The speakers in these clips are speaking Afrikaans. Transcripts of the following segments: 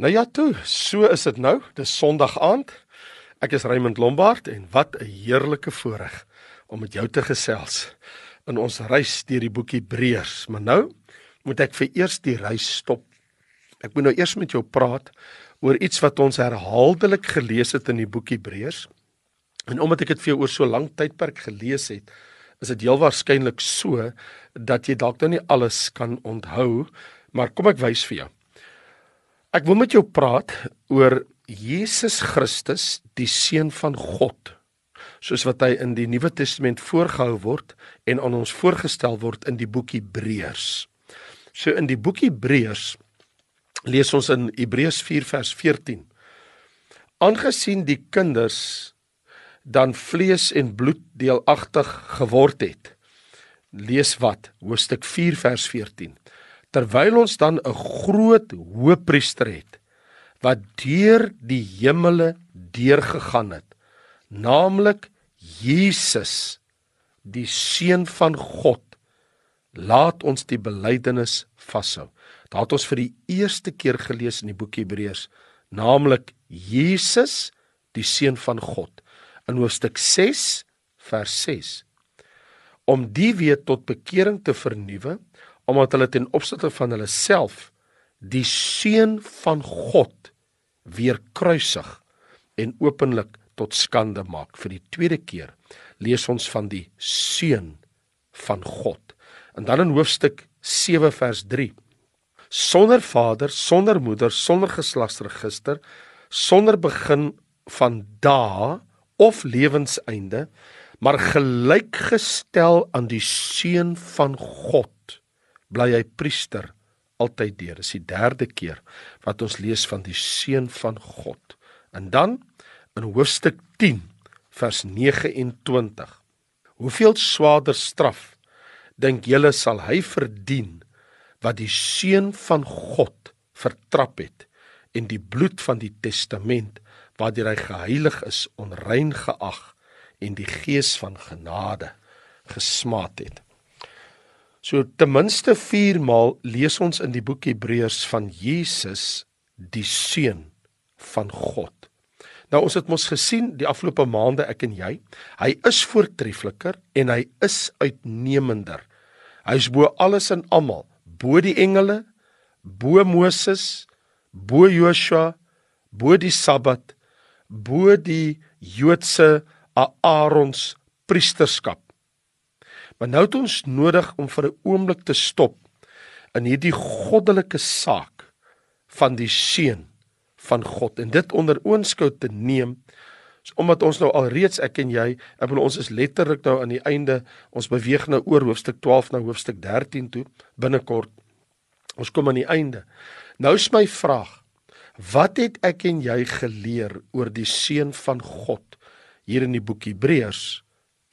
Nou ja toe, so is dit nou. Dis Sondag aand. Ek is Raymond Lombard en wat 'n heerlike voorreg om met jou te gesels in ons reis deur die boek Hebreërs. Maar nou moet ek vir eers die reis stop. Ek moet nou eers met jou praat oor iets wat ons herhaaldelik gelees het in die boek Hebreërs. En omdat ek dit vir jou oor so lank tydperk gelees het, is dit heel waarskynlik so dat jy dalk nou nie alles kan onthou, maar kom ek wys vir jou. Ek wil met jou praat oor Jesus Christus, die seun van God, soos wat hy in die Nuwe Testament voorgehou word en aan ons voorgestel word in die boek Hebreërs. So in die boek Hebreërs lees ons in Hebreërs 4 vers 14. Aangesien die kinders dan vlees en bloed deelagtig geword het. Lees wat? Hoofstuk 4 vers 14. Terwyl ons dan 'n groot hoëpriester het wat deur die hemele deurgegaan het, naamlik Jesus, die seun van God, laat ons die belydenis vashou. Daar het ons vir die eerste keer gelees in die boek Hebreërs, naamlik Jesus, die seun van God in hoofstuk 6 vers 6 om die weer tot bekering te vernuwe omdat hulle ten opsigte van hulle self die seun van God weer kruisig en openlik tot skande maak. Vir die tweede keer lees ons van die seun van God. En dan in hoofstuk 7 vers 3 sonder vader sonder moeder sonder geslagsregister sonder begin van dae of lewenseinde, maar gelykgestel aan die seun van God, bly hy priester altyd deur. Dis die derde keer wat ons lees van die seun van God. En dan in hoofstuk 10 vers 29. Hoeveel swaarder straf dink julle sal hy verdien wat die seun van God vertrap het en die bloed van die testament waardeur hy geheilig is, onrein geag en die gees van genade gesmaat het. So ten minste 4 maal lees ons in die boek Hebreërs van Jesus die seun van God. Nou ons het mos gesien die afgelope maande ek en jy, hy is voortreffliker en hy is uitnemender. Hy is bo alles en almal, bo die engele, bo Moses, bo Joshua, bo die Sabbat bo die Joodse Aarons priesterskap. Maar nou het ons nodig om vir 'n oomblik te stop in hierdie goddelike saak van die seun van God en dit onder oënskou te neem omdat ons nou al reeds ek en jy ek bedoel ons is letterlik nou aan die einde ons beweeg nou oor hoofstuk 12 na hoofstuk 13 toe binnekort ons kom aan die einde nou is my vraag Wat het ek en jy geleer oor die seun van God hier in die boek Hebreërs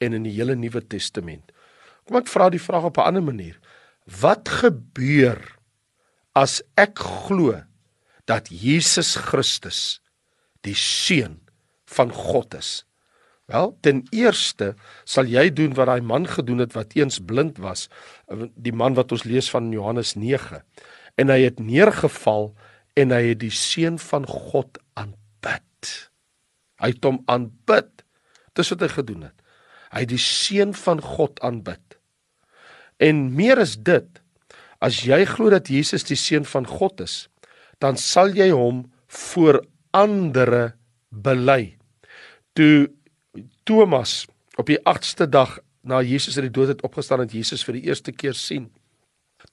en in die hele Nuwe Testament? Kom ek vra die vraag op 'n ander manier. Wat gebeur as ek glo dat Jesus Christus die seun van God is? Wel, ten eerste sal jy doen wat daai man gedoen het wat eens blind was, die man wat ons lees van Johannes 9. En hy het neergeval en hy het die seun van God aanbid. Hy het hom aanbid. Dis wat hy gedoen het. Hy het die seun van God aanbid. En meer is dit, as jy glo dat Jesus die seun van God is, dan sal jy hom voor ander bely. Toe Thomas op die 8ste dag na Jesus uit die dood het opgestaan het Jesus vir die eerste keer sien.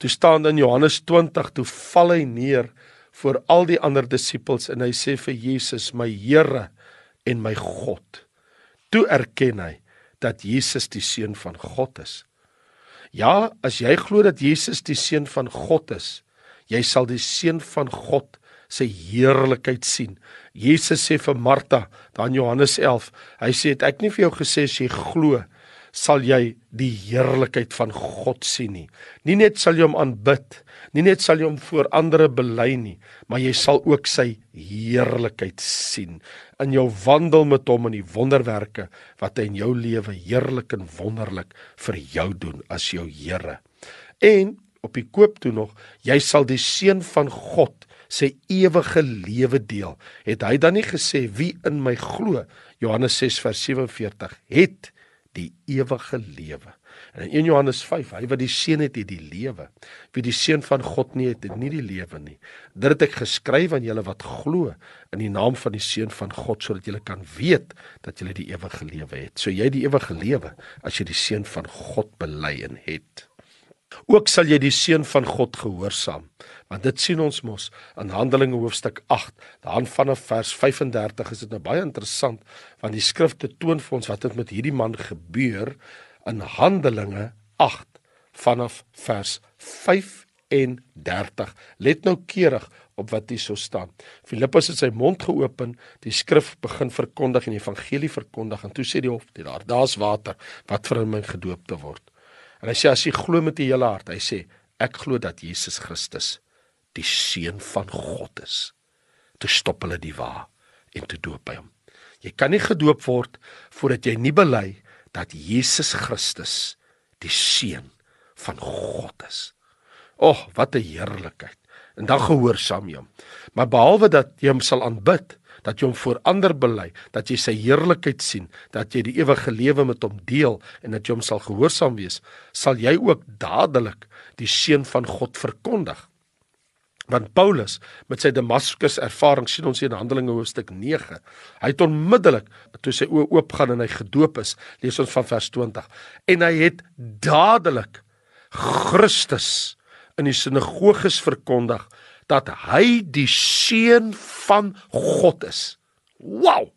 Toe staan in Johannes 20, toe val hy neer voor al die ander disippels en hy sê vir Jesus my Here en my God. Toe erken hy dat Jesus die seun van God is. Ja, as jy glo dat Jesus die seun van God is, jy sal die seun van God se heerlikheid sien. Jesus sê vir Martha, dan Johannes 11, hy sê het ek nie vir jou gesê as jy glo sal jy die heerlikheid van God sien nie. Nie net sal jy hom aanbid, nie net sal jy hom voor ander bely nie, maar jy sal ook sy heerlikheid sien in jou wandel met hom in die wonderwerke wat hy in jou lewe heerlik en wonderlik vir jou doen as jou Here. En op die koop toe nog, jy sal die seun van God sy ewige lewe deel. Het hy dan nie gesê wie in my glo, Johannes 6 vers 47, het die ewige lewe. En in 1 Johannes 5, hy wat die seun het, het die lewe. Wie die seun van God nie het, het nie die lewe nie. Dit het ek geskryf aan julle wat glo in die naam van die seun van God sodat julle kan weet dat julle die ewige lewe het. So jy die ewige lewe as jy die seun van God bely en het. Ook sal jy die seun van God gehoorsaam. Want dit sien ons mos in Handelinge hoofstuk 8, daan vanaf vers 35 is dit nou baie interessant want die skrifte toon vir ons wat het met hierdie man gebeur in Handelinge 8 vanaf vers 35. Let nou keurig op wat hier so staan. Filippus het sy mond geopen, die skrif begin verkondig en die evangelie verkondig en toe sê die hof, daar daar's water wat vir my gedoop te word. En hy sê as jy glo met die hele hart, hy sê ek glo dat Jesus Christus die seun van God is. Toe stop hulle die wa en toe doop hy hom. Jy kan nie gedoop word voordat jy nie bely dat Jesus Christus die seun van God is. Och, wat 'n heerlikheid. En dan gehoorsaam jy hom. Maar behalwe dat jy hom sal aanbid, dat jy hom voor ander bely, dat jy sy heerlikheid sien, dat jy die ewige lewe met hom deel en dat jy hom sal gehoorsaam wees, sal jy ook dadelik die seun van God verkondig. Want Paulus met sy Damaskus ervaring sien ons in Handelinge hoofstuk 9. Hy het onmiddellik toe sy oë oopgaan en hy gedoop is, lees ons van vers 20. En hy het dadelik Christus in die sinagoges verkondig dat hy die seun van God is. Wow!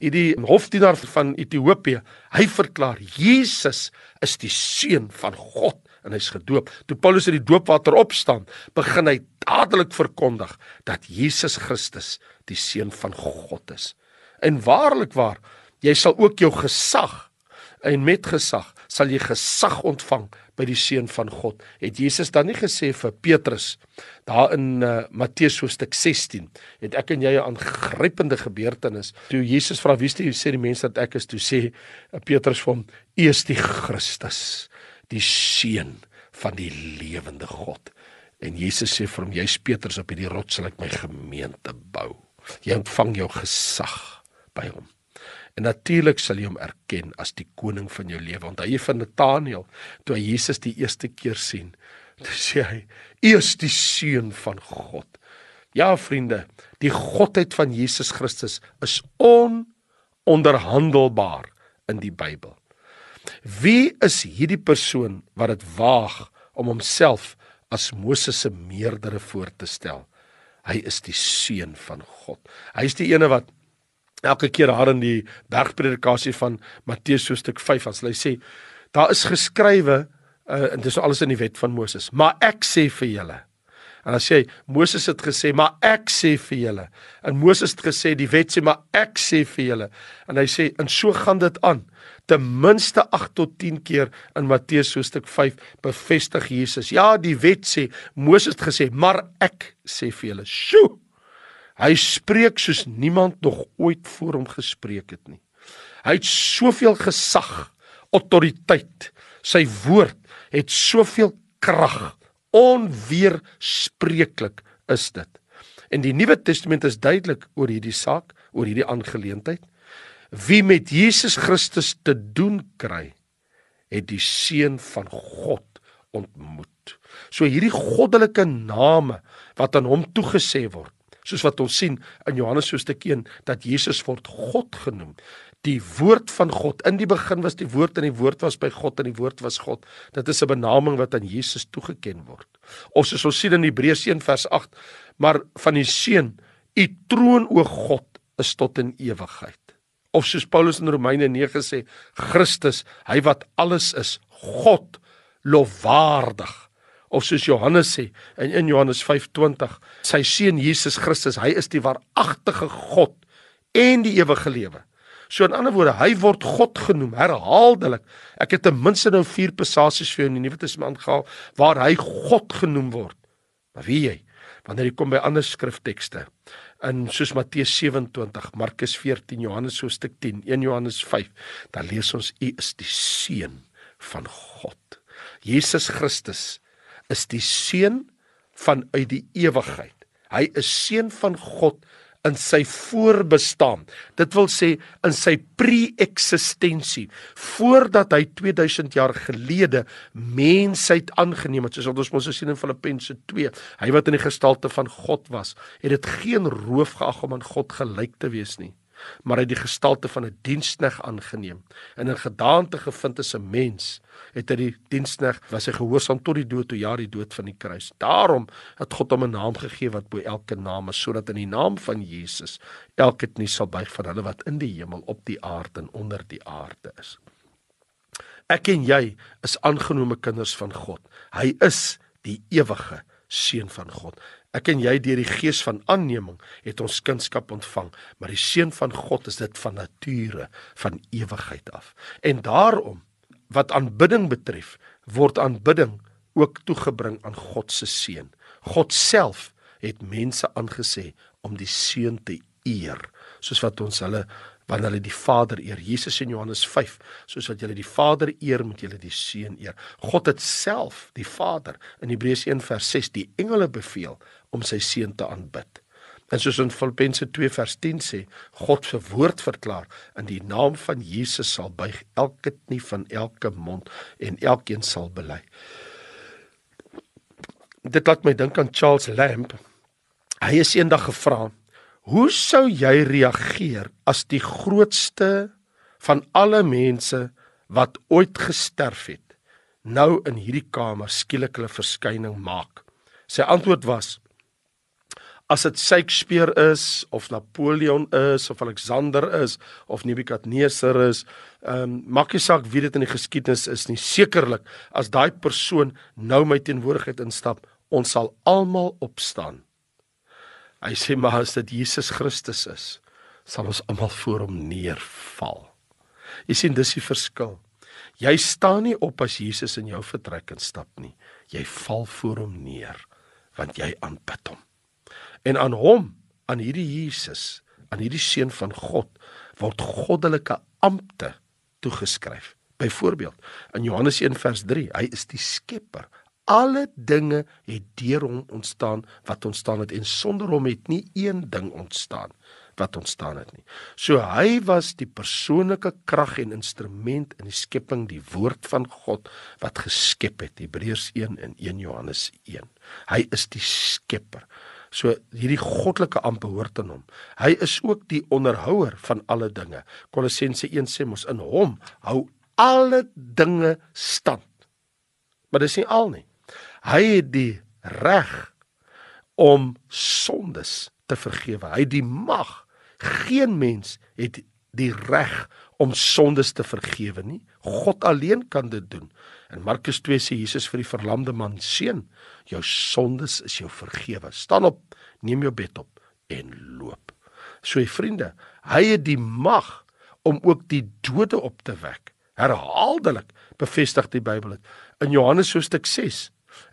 Die hofdienaar van Ethiopië, hy verklaar Jesus is die seun van God en hy's gedoop. Toe Paulus uit die doopwater opstaan, begin hy dadelik verkondig dat Jesus Christus die seun van God is. En waarlik waar, jy sal ook jou gesag en met gesag sal jy gesag ontvang by die seun van God. Het Jesus dan nie gesê vir Petrus daar in uh, Matteus hoofstuk 16, het ek en jy 'n aangrypende gebeurtenis. Toe Jesus vra wie sê die mense dat ek is, toe sê uh, Petrus vir hom: "U is die Christus, die seun van die lewende God." En Jesus sê vir hom: "Jy's Petrus, op hierdie rots sal ek my gemeente bou." Jy ontvang jou gesag by hom. En natuurlik sal jy hom erken as die koning van jou lewe. Onthou jy van Nathanael toe hy Jesus die eerste keer sien, toe sê hy: "U is die seun van God." Ja, vriende, die godheid van Jesus Christus is ononderhandelbaar in die Bybel. Wie is hierdie persoon wat dit waag om homself as Moses se meerdere voor te stel? Hy is die seun van God. Hy is die ene wat elke keer daar in die bergpredikasie van Matteus hoofstuk 5 as hy sê daar is geskrywe uh, en dis alles in die wet van Moses maar ek sê vir julle en dan sê hy Moses het gesê maar ek sê vir julle en Moses het gesê die wet sê maar ek sê vir julle en hy sê en so gaan dit aan. Ten minste 8 tot 10 keer in Matteus hoofstuk 5 bevestig Jesus. Ja die wet sê Moses het gesê maar ek sê vir julle sjoe Hy spreek soos niemand nog ooit voor hom gespreek het nie. Hy het soveel gesag, autoriteit. Sy woord het soveel krag. Onweerspreeklik is dit. En die Nuwe Testament is duidelik oor hierdie saak, oor hierdie aangeleentheid. Wie met Jesus Christus te doen kry, het die seun van God ontmoet. So hierdie goddelike name wat aan hom toegesê word soos wat ons sien in Johannes hoofstuk 1 dat Jesus word God genoem. Die woord van God. In die begin was die woord en die woord was by God en die woord was God. Dit is 'n benaming wat aan Jesus toegeken word. Of soos ons sien in Hebreërs 1 vers 8, maar van die seun, u troon o God is tot in ewigheid. Of soos Paulus in Romeine 9 sê, Christus, hy wat alles is, God lofwaardig of soos Johannes sê in in Johannes 5:20 sy seun Jesus Christus hy is die waaragtige God en die ewige lewe. So in ander woorde, hy word God genoem herhaaldelik. Ek het ten minste nou 4 passasies vir jou in die Nuwe Testament gehaal waar hy God genoem word. Maar wie jy? Wanneer jy kom by ander skriftekste in soos Matteus 27, Markus 14, Johannes hoofstuk 10, 1 Johannes 5, dan lees ons u is die seun van God. Jesus Christus is die seun van uit die ewigheid. Hy is seun van God in sy voorbestaan. Dit wil sê in sy pre-eksistensie voordat hy 2000 jaar gelede mensheid aangeneem het, soos wat ons mos sien in Filippense 2. Hy wat in die gestalte van God was, het dit geen roof geag om aan God gelyk te wees nie maar hy het die gestalte van 'n dienskneg aangeneem. En in gedaante gevind as 'n mens het hy die dienskneg was hy gehoorsaam tot die dood toe ja die dood van die kruis. Daarom het God hom 'n naam gegee wat bo elke naam is sodat in die naam van Jesus elke knie sal buig van hulle wat in die hemel op die aarde en onder die aarde is. Ek en jy is aangenome kinders van God. Hy is die ewige seun van God Ek en jy deur die gees van aanneming het ons kindskap ontvang, maar die seun van God is dit van nature, van ewigheid af. En daarom wat aanbidding betref, word aanbidding ook toegebring aan God se seun. God self het mense aangesê om die seun te eer, soos wat ons hulle wanneer hulle die Vader eer. Jesus in Johannes 5, soos wat julle die Vader eer, moet julle die Seun eer. God het self, die Vader, in Hebreërs 1 vers 6 die engele beveel om sy seun te aanbid. En soos in Filippense 2 vers 10 sê, God se woord verklaar in die naam van Jesus sal buig elke knie van elke mond en elkeen sal bely. Dit laat my dink aan Charles Lamb. Hy is eendag gevra Hoe sou jy reageer as die grootste van alle mense wat ooit gesterf het nou in hierdie kamer skielik hulle verskyning maak? Sy antwoord was: As dit Shakespeare is of Napoleon is of Alexander is of Nebukadneser is, ehm um, maak nie saak wie dit in die geskiedenis is nie. Sekerlik as daai persoon nou my teenwoordigheid instap, ons sal almal opstaan Hy sê maar as dit Jesus Christus is, sal ons almal voor hom neerval. Jy sien dis die verskil. Jy staan nie op as Jesus in jou vertrek instap nie. Jy val voor hom neer want jy aanbid hom. En aan hom, aan hierdie Jesus, aan hierdie seun van God word goddelike ampte toegeskryf. Byvoorbeeld in Johannes 1 vers 3, hy is die skepper alle dinge het deur hom ontstaan wat ontstaan het en sonder hom het nie een ding ontstaan wat ontstaan het nie. So hy was die persoonlike krag en instrument in die skepping, die woord van God wat geskep het. Hebreërs 1 en 1 Johannes 1. Hy is die skepper. So hierdie goddelike amp behoort aan hom. Hy is ook die onderhouer van alle dinge. Kolossense 1 sê mos in hom hou alle dinge stand. Maar dis nie al nie. Hy het die reg om sondes te vergewe. Hy het die mag. Geen mens het die reg om sondes te vergewe nie. God alleen kan dit doen. In Markus 2 sê Jesus vir die verlamde man: "Seun, jou sondes is jou vergewe. Staan op, neem jou bed op en loop." So, vriende, hy het die mag om ook die dode op te wek. Herhaaldelik bevestig die Bybel dit. In Johannes hoofstuk 6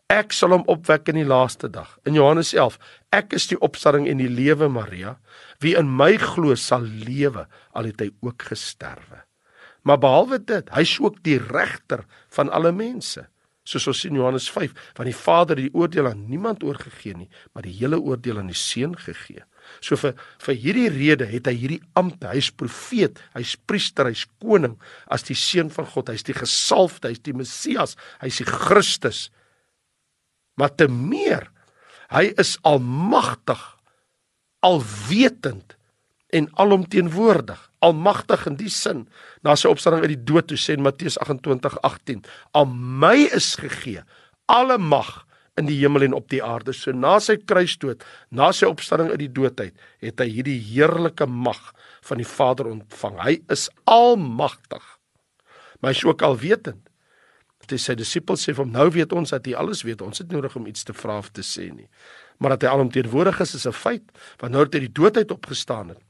Ek sal hom opwek in die laaste dag. In Johannes 11, ek is die opstanding en die lewe, Maria. Wie in my glo sal lewe al het hy ook gesterwe. Maar behalwe dit, hy's ook die regter van alle mense. Soos ons sien Johannes 5, want die Vader het die oordeel aan niemand oorgegee nie, maar die hele oordeel aan die Seun gegee. So vir vir hierdie rede het hy hierdie ampte. Hy's profeet, hy's priester, hy's koning as die seun van God. Hy's die gesalfde, hy's die Messias, hy's die Christus maar te meer hy is almagtig alwetend en alomteenwoordig. Almagtig in die sin na sy opstanding uit die dood toe sê in Matteus 28:18 aan my is gegee alle mag in die hemel en op die aarde. So na sy kruisdood na sy opstanding uit die doodheid het hy hierdie heerlike mag van die Vader ontvang. Hy is almagtig maar hy is ook alwetend Dit sy disippels sê van nou weet ons dat hy alles weet. Ons het nodig om iets te vra of te sê nie. Maar dat hy alomteenwoordig is is 'n feit. Want nou dat hy die doodheid opgestaan het,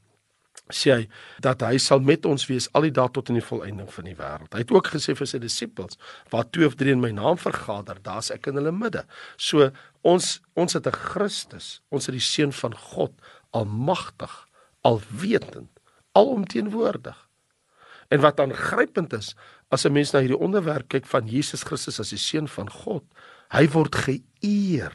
sê hy dat hy sal met ons wees al die dae tot in die volëinding van die wêreld. Hy het ook gesê vir sy disippels, waar twee of drie in my naam vergader, daar's ek in hulle midde. So ons ons het 'n Christus, ons het die seun van God, almagtig, alwetend, alomteenwoordig. En wat aangrypend is, as 'n mens na hierdie onderwerp kyk van Jesus Christus as die seun van God, hy word geëer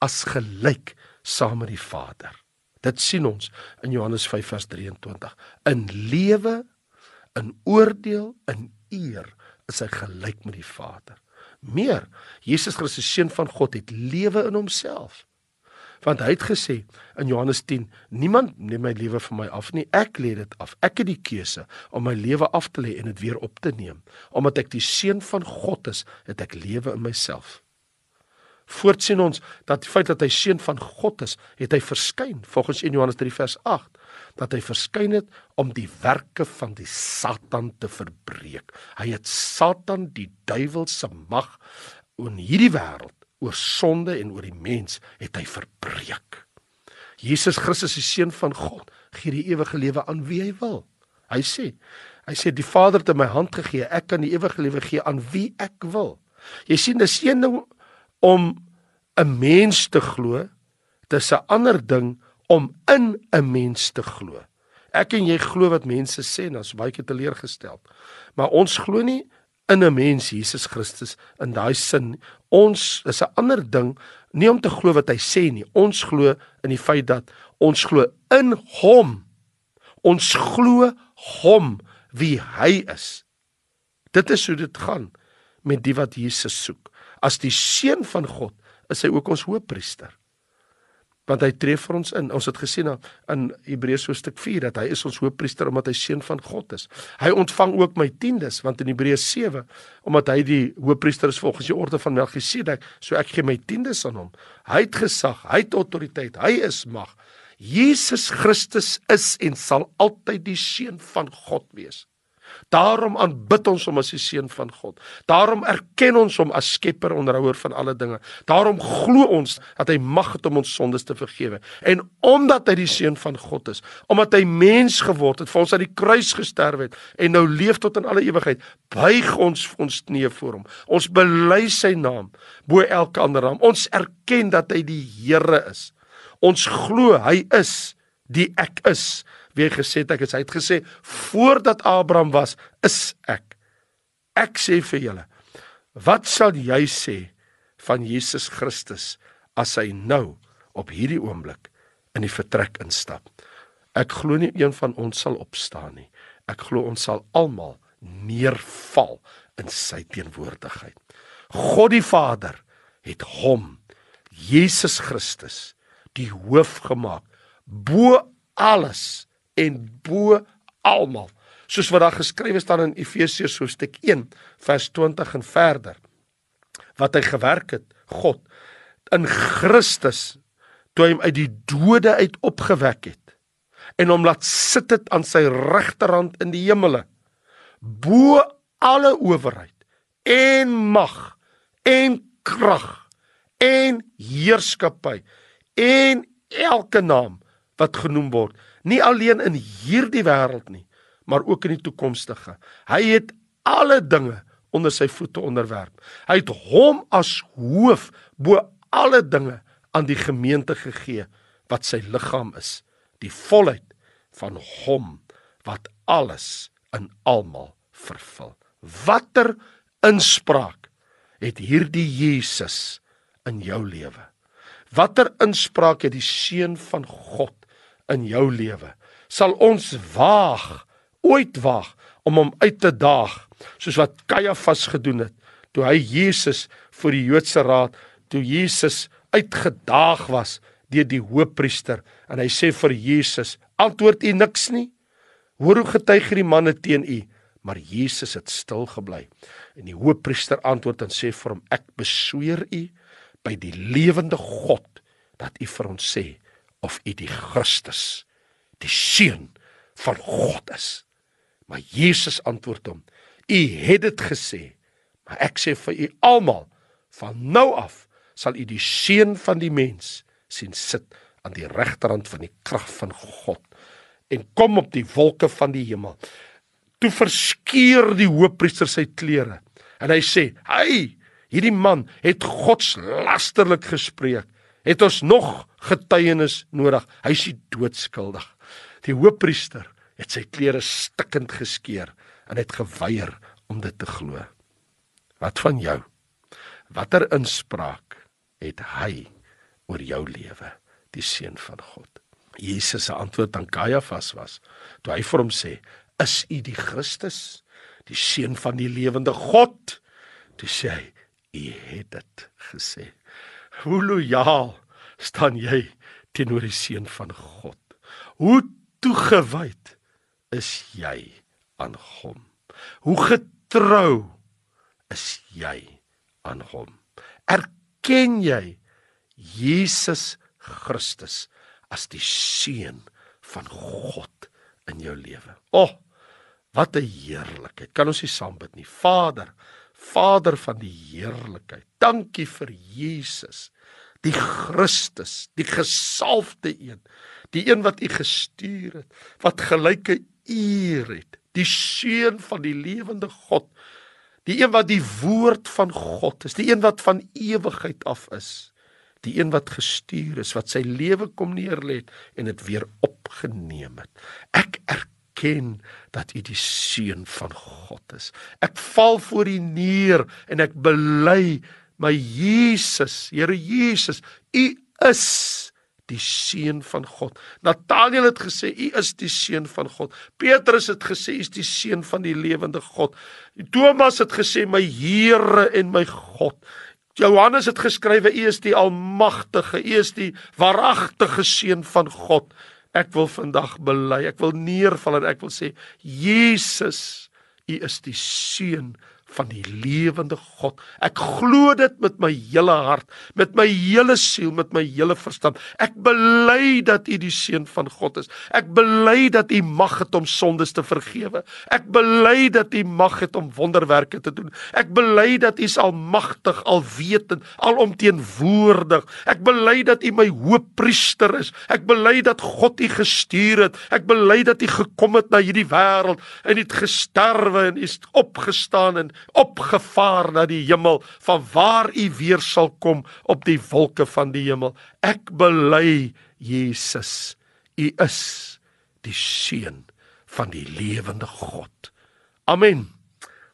as gelyk saam met die Vader. Dit sien ons in Johannes 5 vers 23. In lewe, in oordeel, in eer is hy gelyk met die Vader. Meer, Jesus Christus seun van God het lewe in homself. Want hy het gesê in Johannes 10, niemand neem my lewe van my af nie, ek lê dit af. Ek het die keuse om my lewe af te lê en dit weer op te neem. Omdat ek die seun van God is, het ek lewe in myself. Voortsien ons dat die feit dat hy seun van God is, het hy verskyn volgens 1 Johannes 3 vers 8 dat hy verskyn het om die werke van die Satan te verbreek. Hy het Satan, die duiwel se mag in hierdie wêreld oor sonde en oor die mens het hy verbreek. Jesus Christus, die seun van God, gee die ewige lewe aan wie hy wil. Hy sê, hy sê die Vader het in my hand gegee, ek kan die ewige lewe gee aan wie ek wil. Jy sien dis een ding om 'n mens te glo, dis 'n ander ding om in 'n mens te glo. Ek en jy glo wat mense sê ons baie keer teleurgestel. Maar ons glo nie in 'n mens Jesus Christus in daai sin. Ons is 'n ander ding nie om te glo wat hy sê nie. Ons glo in die feit dat ons glo in hom. Ons glo hom wie hy is. Dit is hoe dit gaan met die wat Jesus soek. As die seun van God is hy ook ons hoëpriester. Want hy tree vir ons in. Ons het gesien in Hebreërs hoofstuk 4 dat hy is ons hoëpriester omdat hy seun van God is. Hy ontvang ook my tiendes want in Hebreërs 7 omdat hy die hoëpriester is volgens die orde van Melchisedek, so ek gee my tiendes aan hom. Hy het gesag, hy het autoriteit, hy is mag. Jesus Christus is en sal altyd die seun van God wees. Daarom aanbid ons hom as die seun van God. Daarom erken ons hom as skepper onderhouer van alle dinge. Daarom glo ons dat hy mag het om ons sondes te vergewe. En omdat hy die seun van God is, omdat hy mens geword het, vir ons aan die kruis gesterf het en nou leef tot in alle ewigheid, buig ons ons knieë voor hom. Ons bely sy naam bo elke ander naam. Ons erken dat hy die Here is. Ons glo hy is die ek is hy gesê het ek is. Hy het gesê voordat Abraham was, is ek. Ek sê vir julle, wat sal jy sê van Jesus Christus as hy nou op hierdie oomblik in die vertrek instap? Ek glo nie een van ons sal opstaan nie. Ek glo ons sal almal neerval in sy teenwoordigheid. God die Vader het hom Jesus Christus die hoof gemaak bo alles en bo almal soos wat daar geskrywe staan in Efesiërs hoofstuk 1 vers 20 en verder wat hy gewerk het God in Christus toe hy hom uit die dode uit opgewek het en hom laat sit het aan sy regterhand in die hemele bo alle owerheid en mag en krag en heerskappy en elke naam wat genoem word nie alleen in hierdie wêreld nie, maar ook in die toekomstige. Hy het alle dinge onder sy voete onderwerp. Hy het hom as hoof bo alle dinge aan die gemeente gegee wat sy liggaam is, die volheid van hom wat alles in almal vervul. Watter inspraak het hierdie Jesus in jou lewe? Watter inspraak het die seun van God in jou lewe. Sal ons waag, ooit waag om hom uit te daag, soos wat Kajafas gedoen het toe hy Jesus vir die Joodse raad, toe Jesus uitgedaag was deur die hoofpriester en hy sê vir Jesus, antwoord u niks nie? Hoor hoe getuig hierdie manne teen u? Maar Jesus het stil gebly. En die hoofpriester antwoord en sê vir hom, ek besweer u by die lewende God dat u vir ons sê of u die Christus, die seun van God is. Maar Jesus antwoord hom: U het dit gesê, maar ek sê vir u almal, van nou af sal u die seun van die mens sien sit aan die regterhand van die krag van God en kom op die wolke van die hemel. Toe verskeur die hoofpriester sy klere en hy sê: "Hy, hierdie man het godslasterlik gespreek." Het ons nog getuienis nodig. Hy is doodskuldig. Die hoofpriester het sy klere stikkend geskeur en het geweier om dit te glo. Wat van jou? Watter inspraak het hy oor jou lewe? die seun van God. Jesus se antwoord aan Kajafas was toe hy vir hom sê: "Is u die Christus, die seun van die lewende God?" Toe sê hy: "U het dit gesê." Hoe lojaal staan jy teenoor die seun van God? Hoe toegewyd is jy aan hom? Hoe getrou is jy aan hom? Erken jy Jesus Christus as die seun van God in jou lewe. O, oh, wat 'n heerlikheid. Kan ons nie saam bid nie. Vader, Vader van die heerlikheid. Dankie vir Jesus, die Christus, die gesalfde een, die een wat U gestuur het, wat gelyke uur het, die seun van die lewende God. Die een wat die woord van God is, die een wat van ewigheid af is die een wat gestuur is wat sy lewe kom neerlê en dit weer opgeneem het. Ek erken dat U die seun van God is. Ek val voor U neer en ek bely my Jesus, Here Jesus, U is die seun van God. Nathanael het gesê u is die seun van God. Petrus het gesê u is die seun van die lewende God. Thomas het gesê my Here en my God. Johannes het geskrywe: U is die almagtige, U is die waaragtige seun van God. Ek wil vandag bely, ek wil neerval en ek wil sê Jesus, U is die seun van die lewende God. Ek glo dit met my hele hart, met my hele siel, met my hele verstand. Ek bely dat U die seun van God is. Ek bely dat U mag het om sondes te vergewe. Ek bely dat U mag het om wonderwerke te doen. Ek bely dat U almagtig, alwetend, alomteenwoordig. Ek bely dat U my hoëpriester is. Ek bely dat God U gestuur het. Ek bely dat U gekom het na hierdie wêreld en het gesterwe en is opgestaan en opgevaar na die hemel van waar u weer sal kom op die wolke van die hemel. Ek bely Jesus u is die seun van die lewende God. Amen.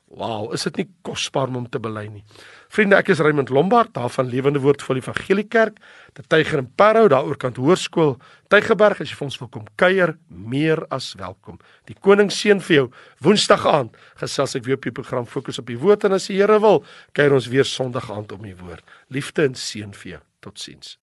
Wow is dit nie kosbaar om te bely nie Vriende, ek is Raymond Lombard, daar van Lewende Woord van die Evangelie Kerk, te Tyger en Parow, daar oorkant Hoërskool Tygerberg. As jy vir ons wil kom kuier, meer as welkom. Die koning seën vir jou. Woensdag aand gesels ek weer op die program Fokus op die Woord en as die Here wil, kuier ons weer Sondag aand om die Woord. Liefde en seën vir jou. Totsiens.